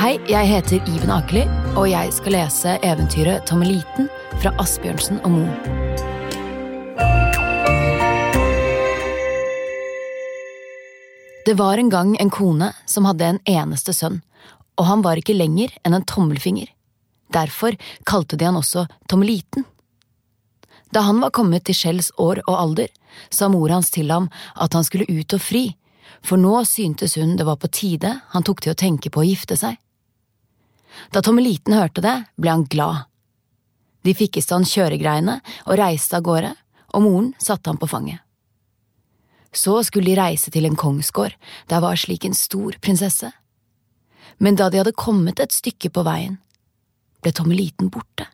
Hei, jeg heter Iben Akeli, og jeg skal lese eventyret Tommeliten fra Asbjørnsen og Moe. Det var en gang en kone som hadde en eneste sønn, og han var ikke lenger enn en tommelfinger. Derfor kalte de han også Tommeliten. Da han var kommet til Skjells år og alder, sa mor hans til ham at han skulle ut og fri, for nå syntes hun det var på tide han tok til å tenke på å gifte seg. Da Tommeliten hørte det, ble han glad. De fikk i stand kjøregreiene og reiste av gårde, og moren satte ham på fanget. Så skulle de reise til en kongsgård, der var slik en stor prinsesse. Men da de hadde kommet et stykke på veien, ble Tommeliten borte.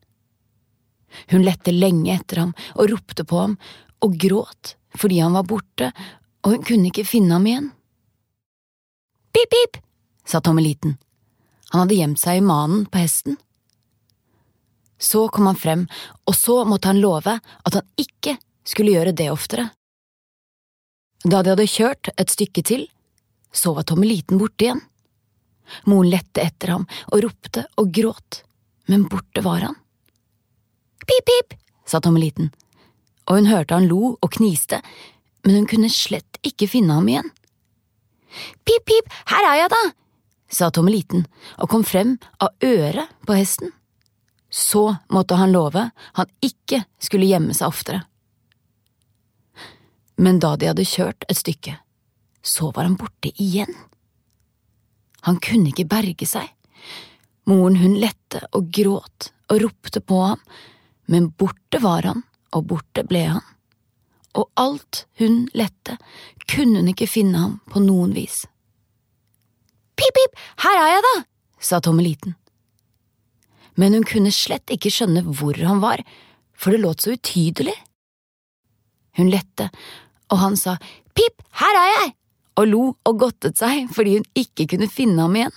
Hun lette lenge etter ham og ropte på ham og gråt fordi han var borte og hun kunne ikke finne ham igjen. Pip, pip, sa Tommeliten. Han hadde gjemt seg i manen på hesten. Så kom han frem, og så måtte han love at han ikke skulle gjøre det oftere. Da de hadde kjørt et stykke til, så var Tommeliten borte igjen. Moren lette etter ham og ropte og gråt, men borte var han. Pip, pip, sa Tommeliten, og hun hørte han lo og kniste, men hun kunne slett ikke finne ham igjen. Pip, pip, her er jeg da, sa Tommeliten og kom frem av øret på hesten. Så måtte han love han ikke skulle gjemme seg oftere. Men da de hadde kjørt et stykke, så var han borte igjen. Han kunne ikke berge seg. Moren hun lette og gråt og ropte på ham, men borte var han, og borte ble han og alt hun lette, kunne hun ikke finne ham på noen vis. Pip, pip, her er jeg da, sa Tommeliten. Men hun kunne slett ikke skjønne hvor han var, for det låt så utydelig. Hun lette, og han sa pip, her er jeg, og lo og godtet seg fordi hun ikke kunne finne ham igjen.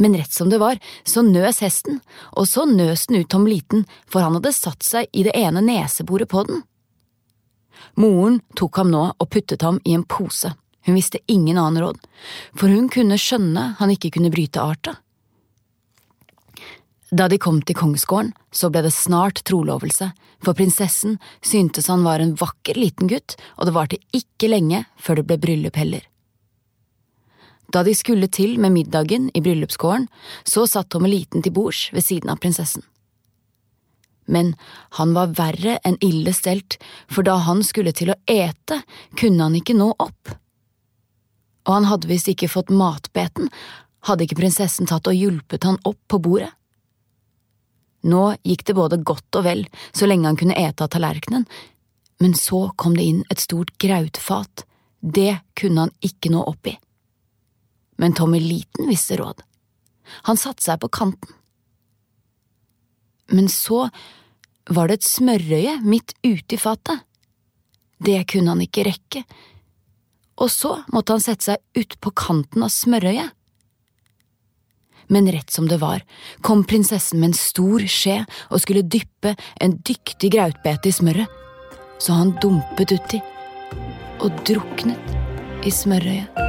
Men rett som det var, så nøs hesten, og så nøs den ut Tommeliten, for han hadde satt seg i det ene neseboret på den. Moren tok ham nå og puttet ham i en pose, hun visste ingen annen råd, for hun kunne skjønne han ikke kunne bryte arta. Da de kom til kongsgården, så ble det snart trolovelse, for prinsessen syntes han var en vakker liten gutt, og det varte ikke lenge før det ble bryllup heller. Da de skulle til med middagen i bryllupsgården, så satt Tommeliten til bords ved siden av prinsessen men han var verre enn ille stelt, for da han skulle til å ete, kunne han ikke nå opp. Og han hadde visst ikke fått matbeten, hadde ikke prinsessen tatt og hjulpet han opp på bordet. Nå gikk det både godt og vel så lenge han kunne ete av tallerkenen, men så kom det inn et stort grautfat, det kunne han ikke nå opp i. Men Tommy Liten visste råd. Han satte seg på kanten. Men så var det et smørøye midt ute i fatet. Det kunne han ikke rekke, og så måtte han sette seg utpå kanten av smørøyet. Men rett som det var, kom prinsessen med en stor skje og skulle dyppe en dyktig grautbete i smøret, så han dumpet uti og druknet i smørøyet.